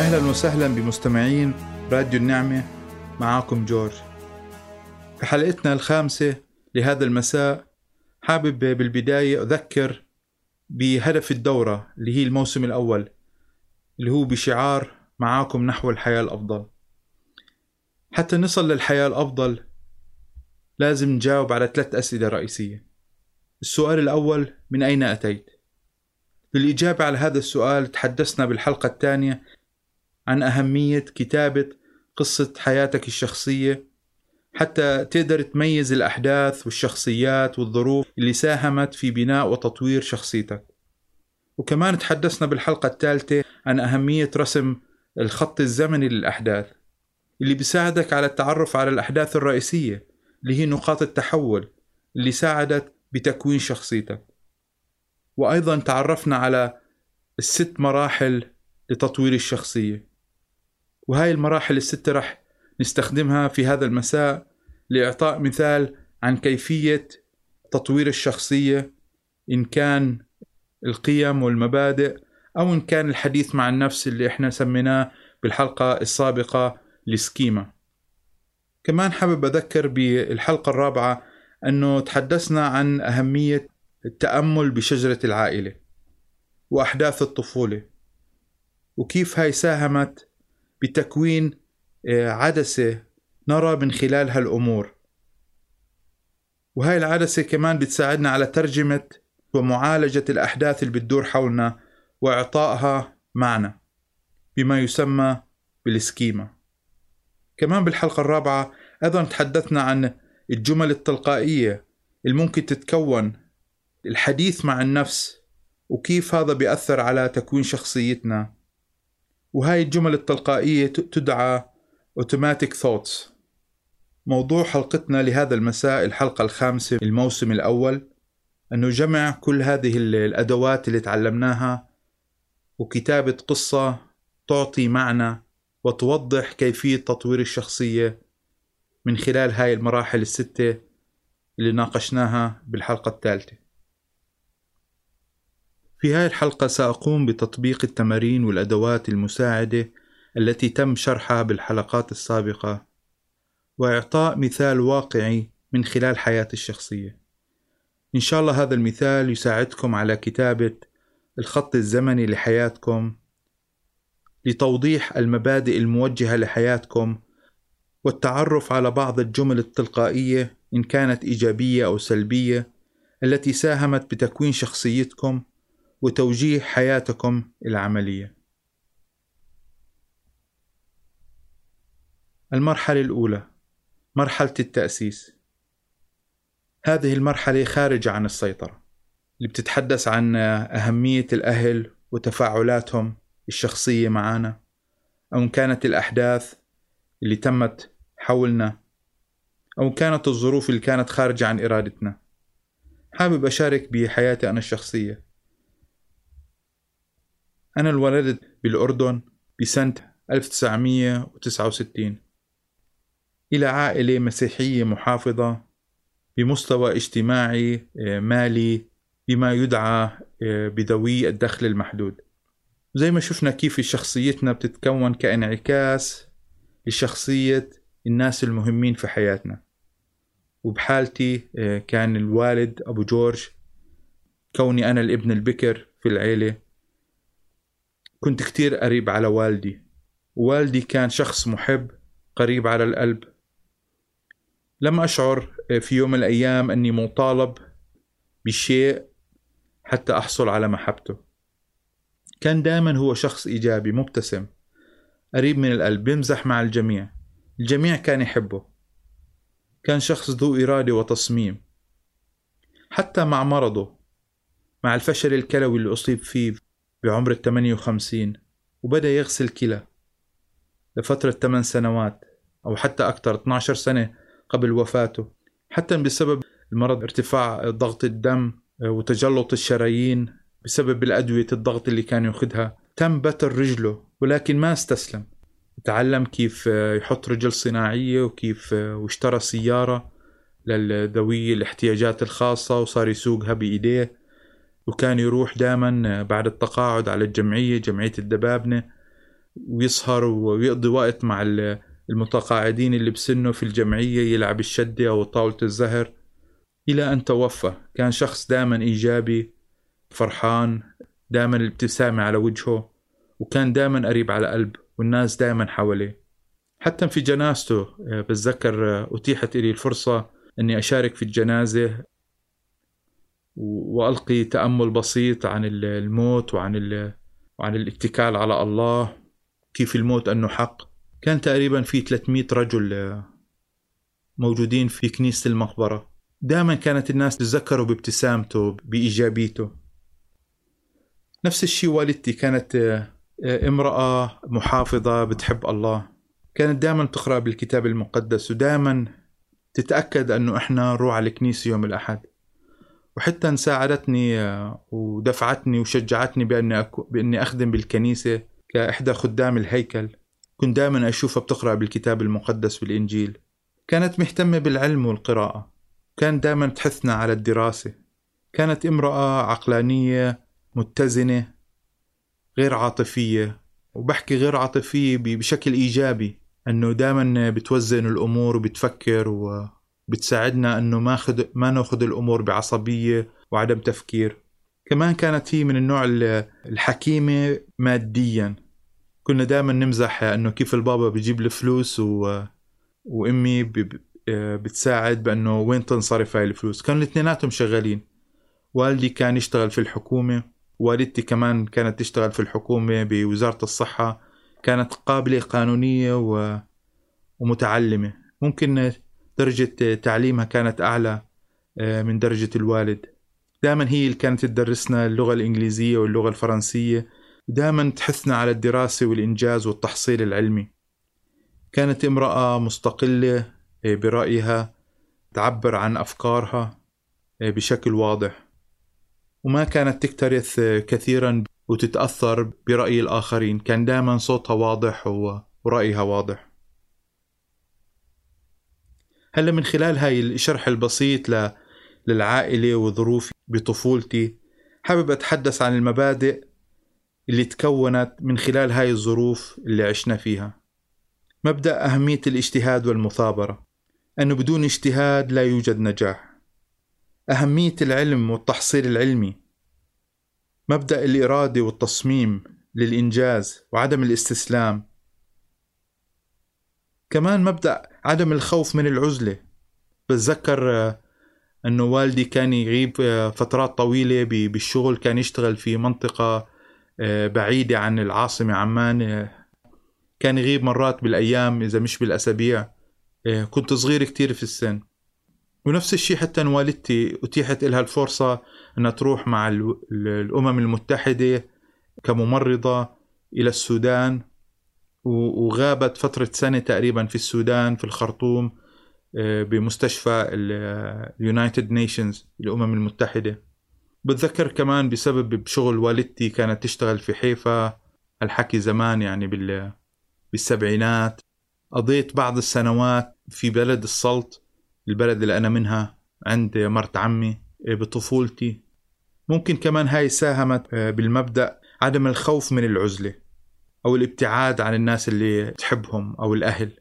أهلا وسهلا بمستمعين راديو النعمة معاكم جورج. في حلقتنا الخامسة لهذا المساء حابب بالبداية أذكر بهدف الدورة اللي هي الموسم الأول اللي هو بشعار معاكم نحو الحياة الأفضل. حتى نصل للحياة الأفضل لازم نجاوب على ثلاث أسئلة رئيسية. السؤال الأول من أين أتيت؟ بالإجابة على هذا السؤال تحدثنا بالحلقة الثانية عن أهمية كتابة قصة حياتك الشخصية حتى تقدر تميز الأحداث والشخصيات والظروف اللي ساهمت في بناء وتطوير شخصيتك. وكمان تحدثنا بالحلقة الثالثة عن أهمية رسم الخط الزمني للأحداث اللي بيساعدك على التعرف على الأحداث الرئيسية اللي هي نقاط التحول اللي ساعدت بتكوين شخصيتك. وأيضا تعرفنا على الست مراحل لتطوير الشخصية. وهاي المراحل الستة رح نستخدمها في هذا المساء لإعطاء مثال عن كيفية تطوير الشخصية إن كان القيم والمبادئ أو إن كان الحديث مع النفس اللي إحنا سميناه بالحلقة السابقة السكيما كمان حابب أذكر بالحلقة الرابعة أنه تحدثنا عن أهمية التأمل بشجرة العائلة وأحداث الطفولة وكيف هاي ساهمت بتكوين آه، عدسة نرى من خلالها الأمور وهاي العدسة كمان بتساعدنا على ترجمة ومعالجة الأحداث اللي بتدور حولنا وإعطائها معنى بما يسمى بالسكيما. كمان بالحلقة الرابعة أيضا تحدثنا عن الجمل التلقائية اللي ممكن تتكون الحديث مع النفس وكيف هذا بيأثر على تكوين شخصيتنا. وهاي الجمل التلقائية تدعى automatic thoughts. موضوع حلقتنا لهذا المساء الحلقة الخامسة الموسم الأول أنه جمع كل هذه الأدوات اللي تعلمناها وكتابة قصة تعطي معنى وتوضح كيفية تطوير الشخصية من خلال هاي المراحل الستة اللي ناقشناها بالحلقة الثالثة. في هاي الحلقة سأقوم بتطبيق التمارين والأدوات المساعدة التي تم شرحها بالحلقات السابقة وإعطاء مثال واقعي من خلال حياتي الشخصية. إن شاء الله هذا المثال يساعدكم على كتابة الخط الزمني لحياتكم لتوضيح المبادئ الموجهة لحياتكم والتعرف على بعض الجمل التلقائية إن كانت إيجابية أو سلبية التي ساهمت بتكوين شخصيتكم وتوجيه حياتكم العملية. المرحلة الأولى مرحلة التأسيس. هذه المرحلة خارجة عن السيطرة اللي بتتحدث عن أهمية الأهل وتفاعلاتهم الشخصية معنا أو إن كانت الأحداث اللي تمت حولنا أو كانت الظروف اللي كانت خارجة عن إرادتنا. حابب أشارك بحياتي أنا الشخصية. أنا انولدت بالأردن بسنة 1969 إلى عائلة مسيحية محافظة بمستوى اجتماعي آه، مالي بما يدعى آه، بذوي الدخل المحدود. زي ما شفنا كيف شخصيتنا بتتكون كانعكاس لشخصية الناس المهمين في حياتنا. وبحالتي آه، كان الوالد أبو جورج كوني أنا الابن البكر في العيلة كنت كتير قريب على والدي والدي كان شخص محب قريب على القلب. لم أشعر في يوم من الأيام أني مطالب بشيء حتى أحصل على محبته. كان دائما هو شخص إيجابي مبتسم قريب من القلب بيمزح مع الجميع. الجميع كان يحبه. كان شخص ذو إرادة وتصميم. حتى مع مرضه مع الفشل الكلوي اللي أصيب فيه. بعمر الثمانية وخمسين وبدأ يغسل كلى لفترة 8 سنوات أو حتى أكثر 12 سنة قبل وفاته حتى بسبب المرض ارتفاع ضغط الدم وتجلط الشرايين بسبب الأدوية الضغط اللي كان ياخذها تم بتر رجله ولكن ما استسلم. تعلم كيف يحط رجل صناعية وكيف واشترى سيارة لذوي الاحتياجات الخاصة وصار يسوقها بإيديه. وكان يروح دائما بعد التقاعد على الجمعية جمعية الدبابنة ويسهر ويقضي وقت مع المتقاعدين اللي بسنه في الجمعية يلعب الشدة أو طاولة الزهر إلى أن توفى. كان شخص دائما إيجابي فرحان دائما الابتسامة على وجهه وكان دائما قريب على قلب والناس دائما حواليه. حتى في جنازته آه، بتذكر آه، أتيحت لي الفرصة أني أشارك في الجنازة. وألقي تأمل بسيط عن الموت وعن وعن الاتكال على الله. كيف الموت أنه حق؟ كان تقريبا في 300 رجل آه، موجودين في كنيسة المقبرة. دائما كانت الناس تتذكره بابتسامته بإيجابيته نفس الشيء والدتي كانت امرأة محافظة بتحب الله. كانت دائما تقرأ بالكتاب المقدس ودائما تتأكد أنه إحنا نروح على الكنيسة يوم الأحد. وحتى ساعدتني آه، ودفعتني وشجعتني بأني, أكو بأني أخدم بالكنيسة كإحدى خدام الهيكل. كنت دائما أشوفها بتقرأ بالكتاب المقدس والإنجيل كانت مهتمة بالعلم والقراءة. كانت دائما تحثنا على الدراسة. كانت امرأة عقلانية متزنة غير عاطفية. وبحكي غير عاطفية بشكل إيجابي أنه دائما بتوزن الأمور وبتفكر وبتساعدنا أنه ما خد ما نأخذ الأمور بعصبية وعدم تفكير. كمان كانت هي من النوع الحكيمة ماديا. كنا دائما نمزح أنه كيف البابا بيجيب الفلوس و... وأمي ب... بتساعد بأنه وين تنصرف هاي الفلوس. كانوا الاثنيناتهم شغالين. والدي كان يشتغل في الحكومة. والدتي كمان كانت تشتغل في الحكومة بوزارة الصحة. كانت قابلة قانونية و... ومتعلمة. ممكن درجة تعليمها كانت أعلى آه، من درجة الوالد. دائما هي اللي كانت تدرسنا اللغة الإنجليزية واللغة الفرنسية. دائما تحثنا على الدراسة والإنجاز والتحصيل العلمي. كانت امرأة مستقلة آه، برأيها تعبر عن أفكارها آه، بشكل واضح. وما كانت تكترث كثيرا وتتأثر برأي الآخرين. كان دائما صوتها واضح ورأيها واضح. هلا من خلال هاي الشرح البسيط للعائلة وظروفي بطفولتي حابب أتحدث عن المبادئ اللي تكونت من خلال هاي الظروف اللي عشنا فيها. مبدأ أهمية الاجتهاد والمثابرة أنه بدون اجتهاد لا يوجد نجاح. أهمية العلم والتحصيل العلمي مبدأ الإرادة والتصميم للإنجاز وعدم الاستسلام. كمان مبدأ عدم الخوف من العزلة. بتذكر آه، أنه والدي كان يغيب آه، فترات طويلة بالشغل كان يشتغل في منطقة آه، بعيدة عن العاصمة عمان كان يغيب مرات بالأيام إذا مش بالأسابيع. كنت صغير كتير في السن. ونفس الشيء حتى والدتي أتيحت لها الفرصة أنها تروح مع الأمم المتحدة كممرضة إلى السودان. وغابت فترة سنة تقريبا في السودان في الخرطوم آه، بمستشفى ال United Nations الأمم المتحدة. بتذكر كمان بسبب بشغل والدتي كانت تشتغل في حيفا الحكي زمان يعني بالسبعينات. قضيت بعض السنوات في بلد السلط البلد اللي أنا منها عند مرت عمي إيه، بطفولتي. ممكن كمان هاي ساهمت آه، بالمبدأ عدم الخوف من العزلة. أو الابتعاد عن الناس اللي تحبهم أو الأهل.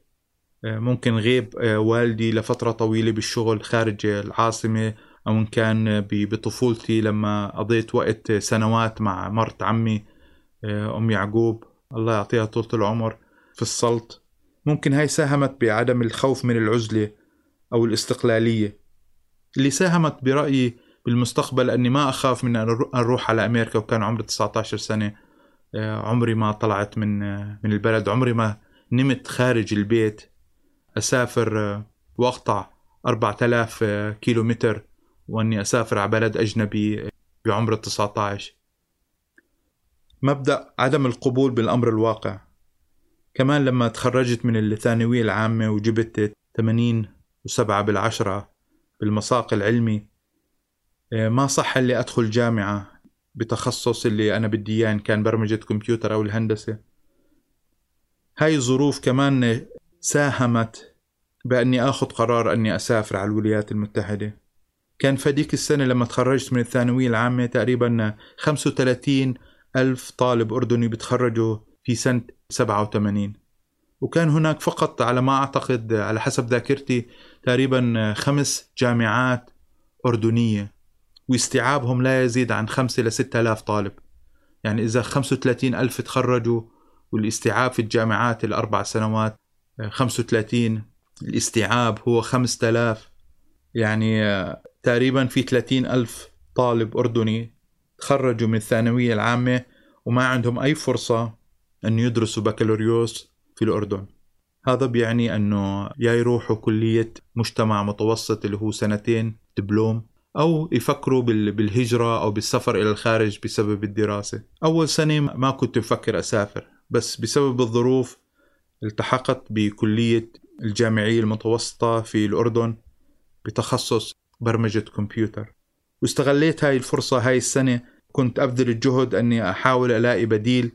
آه، ممكن غيب آه، والدي لفترة طويلة بالشغل خارج العاصمة أو إن كان بطفولتي لما قضيت وقت سنوات مع مرت عمي أم يعقوب. الله يعطيها طولة العمر في السلط. ممكن هاي ساهمت بعدم الخوف من العزلة أو الاستقلالية. اللي ساهمت برأيي بالمستقبل أني ما أخاف من أن أروح على أمريكا وكان عمري 19 سنة. آه، عمري ما طلعت من آه، من البلد. عمري ما نمت خارج البيت. أسافر آه، وأقطع 4000 كيلو متر وأني أسافر على بلد أجنبي بعمر 19 مبدأ عدم القبول بالأمر الواقع. كمان لما تخرجت من الثانوية العامة وجبت 80 وسبعة بالعشرة بالمساق العلمي آه، ما صح اللي أدخل جامعة. بتخصص اللي أنا بدي إياه إن كان برمجة كمبيوتر أو الهندسة. هاي الظروف كمان ساهمت بأني أخذ قرار أني أسافر على الولايات المتحدة. كان فديك السنة لما تخرجت من الثانوية العامة تقريبا 35 ألف طالب أردني بتخرجوا في سنة 87 وكان هناك فقط على ما أعتقد على حسب ذاكرتي تقريبا خمس جامعات أردنية. واستيعابهم لا يزيد عن خمسة لستة آلاف طالب. يعني إذا 35 ألف تخرجوا والاستيعاب في الجامعات الأربع سنوات 35 الاستيعاب هو 5000 يعني تقريبا في 30 ألف طالب أردني تخرجوا من الثانوية العامة وما عندهم أي فرصة أن يدرسوا بكالوريوس في الأردن. هذا بيعني أنه يا يروحوا كلية مجتمع متوسط اللي هو سنتين دبلوم أو يفكروا بالهجرة أو بالسفر إلى الخارج بسبب الدراسة. أول سنة ما كنت مفكر أسافر بس بسبب الظروف التحقت بكلية الجامعية المتوسطة في الأردن بتخصص برمجة كمبيوتر. واستغليت هاي الفرصة هاي السنة كنت أبذل الجهد أني أحاول ألاقي بديل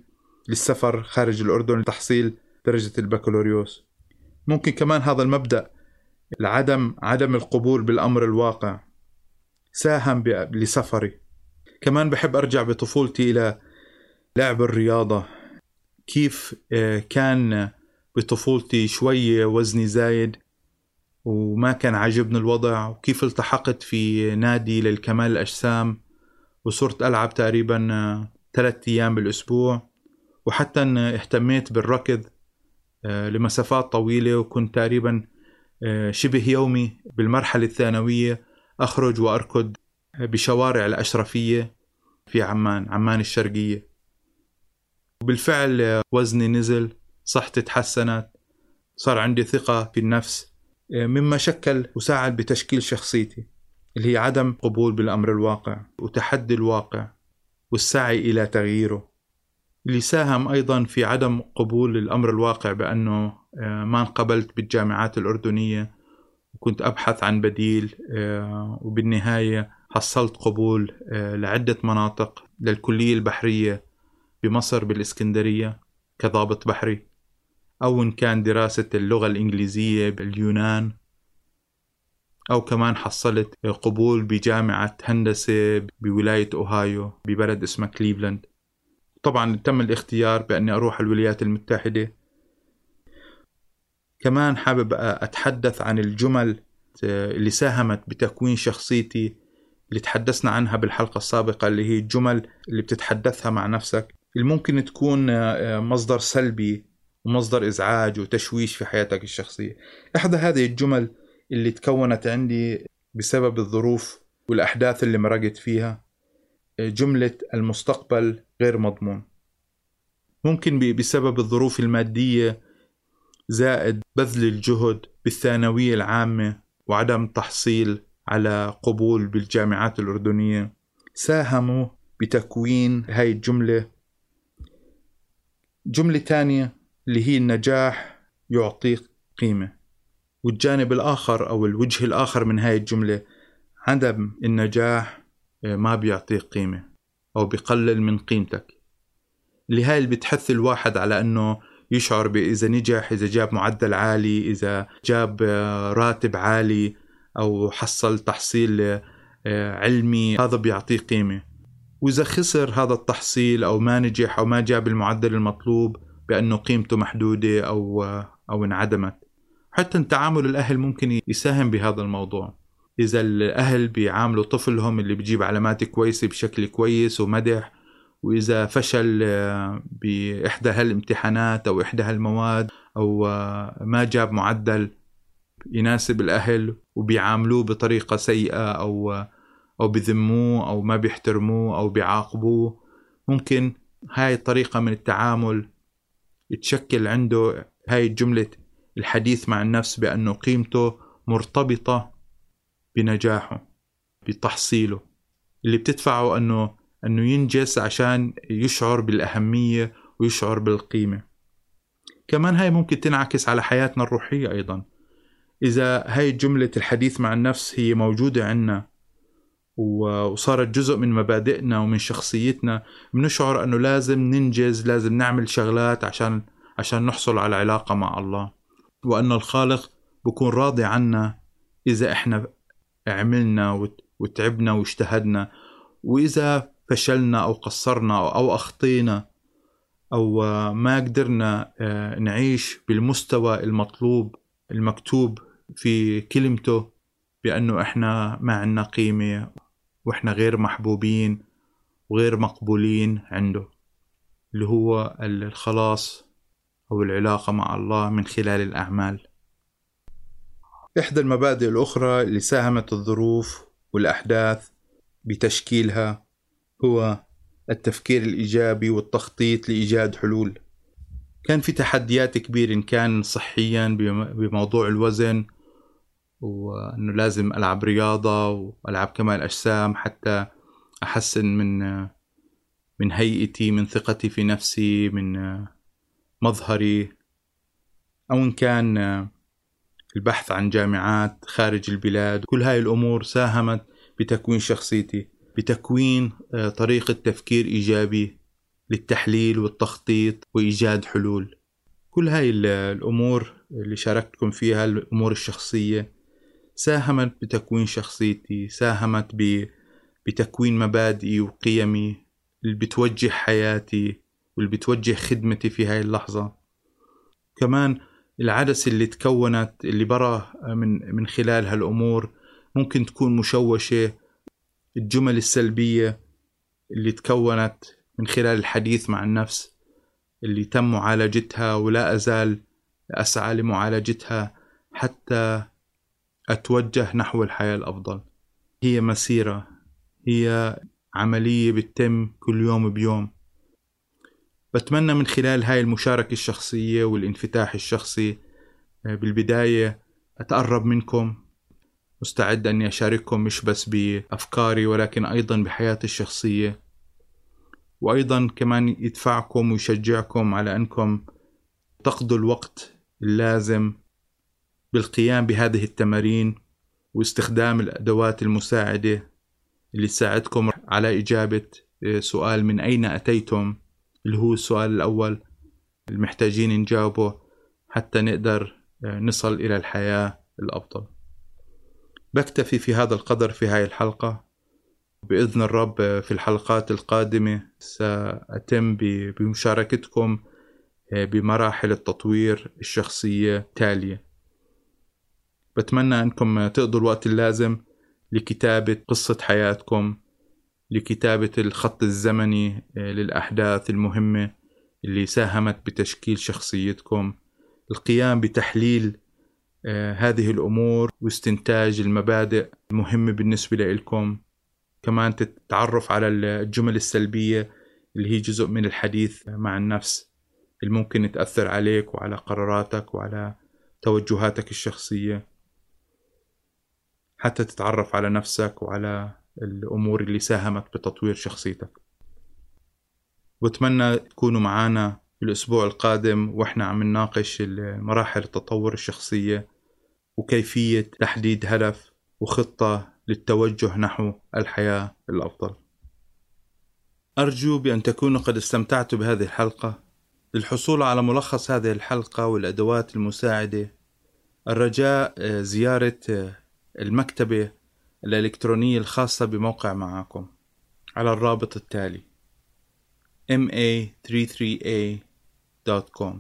للسفر خارج الأردن لتحصيل درجة البكالوريوس. ممكن كمان هذا المبدأ العدم عدم القبول بالأمر الواقع. ساهم لسفري. كمان بحب أرجع بطفولتي إلى لعب الرياضة. كيف آه، كان بطفولتي شوية وزني زايد وما كان عاجبني الوضع وكيف التحقت في نادي للكمال الأجسام وصرت ألعب تقريبا آه، ثلاثة أيام بالأسبوع وحتى اهتميت بالركض آه، لمسافات طويلة وكنت تقريبا شبه يومي بالمرحلة الثانوية. أخرج وأركض بشوارع الأشرفية في عمان عمان الشرقية. وبالفعل وزني نزل صحتي تحسنت صار عندي ثقة في النفس مما شكل وساعد بتشكيل شخصيتي اللي هي عدم قبول بالأمر الواقع وتحدي الواقع والسعي إلى تغييره. اللي ساهم أيضا في عدم قبول الأمر الواقع بأنه آه، ما انقبلت بالجامعات الأردنية وكنت أبحث عن بديل آه، وبالنهاية حصلت قبول آه، لعدة مناطق للكلية البحرية بمصر بالإسكندرية كضابط بحري أو إن كان دراسة اللغة الإنجليزية باليونان أو كمان حصلت قبول بجامعة هندسة بولاية أوهايو ببلد اسمه كليفلاند. طبعا تم الاختيار بأني أروح الولايات المتحدة كمان حابب أتحدث عن الجمل اللي ساهمت بتكوين شخصيتي اللي تحدثنا عنها بالحلقة السابقة اللي هي الجمل اللي بتتحدثها مع نفسك اللي ممكن تكون مصدر سلبي ومصدر إزعاج وتشويش في حياتك الشخصية. إحدى هذه الجمل اللي تكونت عندي بسبب الظروف والأحداث اللي مرقت فيها جملة المستقبل غير مضمون. ممكن بسبب الظروف المادية زائد بذل الجهد بالثانوية العامة وعدم تحصيل على قبول بالجامعات الأردنية. ساهموا بتكوين هاي الجملة. جملة تانية اللي هي النجاح يعطيك قيمة. والجانب الآخر أو الوجه الآخر من هاي الجملة عدم النجاح آه، ما بيعطيك قيمة أو بيقلل من قيمتك. اللي هاي اللي بتحث الواحد على أنه يشعر بإذا نجح إذا جاب معدل عالي إذا جاب آه، راتب عالي أو حصل تحصيل آه، علمي هذا بيعطيه قيمة. وإذا خسر هذا التحصيل أو ما نجح أو ما جاب المعدل المطلوب بأنه قيمته محدودة أو أو انعدمت. حتى تعامل الأهل ممكن يساهم بهذا الموضوع. إذا الأهل بيعاملوا طفلهم اللي بيجيب علامات كويسة بشكل كويس ومدح وإذا فشل آه، بإحدى هالامتحانات أو إحدى هالمواد أو آه، ما جاب معدل يناسب الأهل وبيعاملوه بطريقة سيئة أو آه، أو بذموه أو ما بيحترموه أو بيعاقبوه ممكن هاي الطريقة من التعامل تشكل عنده هاي الجملة الحديث مع النفس بأنه قيمته مرتبطة بنجاحه بتحصيله. اللي بتدفعه أنه أنه ينجز عشان يشعر بالأهمية ويشعر بالقيمة. كمان هاي ممكن تنعكس على حياتنا الروحية أيضا. إذا هاي جملة الحديث مع النفس هي موجودة عنا وصارت جزء من مبادئنا ومن شخصيتنا بنشعر أنه لازم ننجز لازم نعمل شغلات عشان عشان نحصل على علاقة مع الله. وأن الخالق بكون راضي عنا إذا إحنا عملنا وتعبنا واجتهدنا. وإذا فشلنا أو قصرنا أو أخطينا أو ما قدرنا آه، نعيش بالمستوى المطلوب المكتوب في كلمته بأنه إحنا ما عنا قيمة وإحنا غير محبوبين وغير مقبولين عنده اللي هو الخلاص أو العلاقة مع الله من خلال الأعمال. إحدى المبادئ الأخرى اللي ساهمت الظروف والأحداث بتشكيلها هو التفكير الإيجابي والتخطيط لإيجاد حلول. كان في تحديات كبيرة إن كان صحيا بموضوع الوزن وأنه لازم ألعب رياضة وألعب كمال أجسام حتى أحسن من من هيئتي من ثقتي في نفسي من مظهري. أو إن كان البحث عن جامعات خارج البلاد. كل هاي الأمور ساهمت بتكوين شخصيتي. بتكوين آه، طريقة تفكير إيجابي للتحليل والتخطيط وإيجاد حلول. كل هاي الأمور اللي شاركتكم فيها الأمور الشخصية ساهمت بتكوين شخصيتي ساهمت بتكوين مبادئي وقيمي اللي بتوجه حياتي واللي بتوجه خدمتي في هاي اللحظة. كمان العدسة اللي تكونت اللي برا من من خلال هالأمور ممكن تكون مشوشة الجمل السلبية اللي تكونت من خلال الحديث مع النفس اللي تم معالجتها ولا أزال أسعى لمعالجتها حتى أتوجه نحو الحياة الأفضل. هي مسيرة هي عملية بتتم كل يوم بيوم. بتمنى من خلال هاي المشاركة الشخصية والانفتاح الشخصي آه، بالبداية أتقرب منكم مستعد أني أشارككم مش بس بأفكاري ولكن أيضا بحياتي الشخصية. وأيضا كمان يدفعكم ويشجعكم على أنكم تقضوا الوقت اللازم بالقيام بهذه التمارين واستخدام الأدوات المساعدة اللي تساعدكم على إجابة آه، سؤال من أين أتيتم؟ اللي هو السؤال الأول المحتاجين نجاوبه حتى نقدر آه، نصل إلى الحياة الأفضل بكتفي في هذا القدر في هاي الحلقة. بإذن الرب آه، في الحلقات القادمة سأتم بمشاركتكم بمراحل التطوير الشخصية تالية. بتمنى أنكم تقضوا الوقت اللازم لكتابة قصة حياتكم لكتابة الخط الزمني آه، للأحداث المهمة اللي ساهمت بتشكيل شخصيتكم. القيام بتحليل آه، هذه الأمور واستنتاج المبادئ المهمة بالنسبة لكم كمان تتعرف على الجمل السلبية اللي هي جزء من الحديث مع النفس اللي ممكن تأثر عليك وعلى قراراتك وعلى توجهاتك الشخصية. حتى تتعرف على نفسك وعلى الأمور اللي ساهمت بتطوير شخصيتك. وأتمنى تكونوا معنا الأسبوع القادم وإحنا عم نناقش مراحل التطور الشخصية وكيفية تحديد هدف وخطة للتوجه نحو الحياة الأفضل. أرجو بأن تكونوا قد استمتعتوا بهذه الحلقة. للحصول على ملخص هذه الحلقة والأدوات المساعدة الرجاء آه، زيارة آه، المكتبة الإلكترونية الخاصة بموقع معاكم على الرابط التالي ma33a.com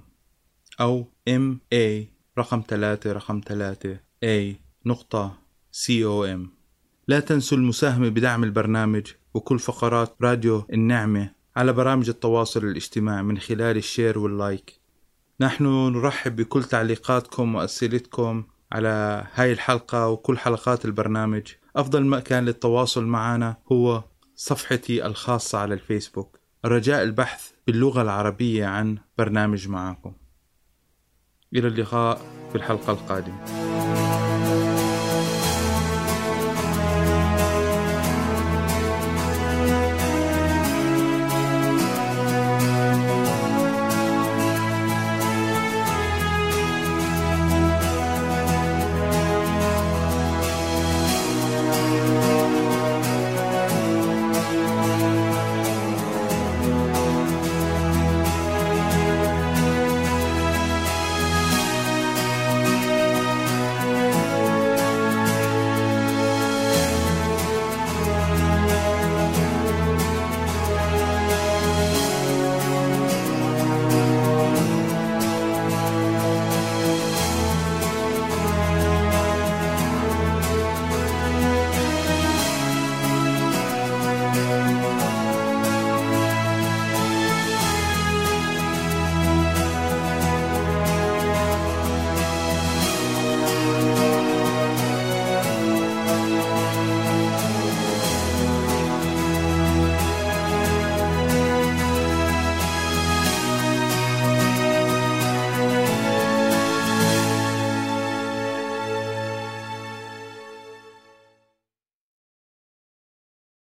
أو ma رقم ثلاثة رقم ثلاثة a نقطة. Com لا تنسوا المساهمة بدعم البرنامج وكل فقرات راديو النعمة على برامج التواصل الاجتماعي من خلال ال share وال like. نحن نرحب بكل تعليقاتكم وأسئلتكم على هاي الحلقة وكل حلقات البرنامج. أفضل مكان للتواصل معنا هو صفحتي الخاصة على الفيسبوك. رجاء البحث باللغة العربية عن برنامج معاكم إلى اللقاء في الحلقة القادمة.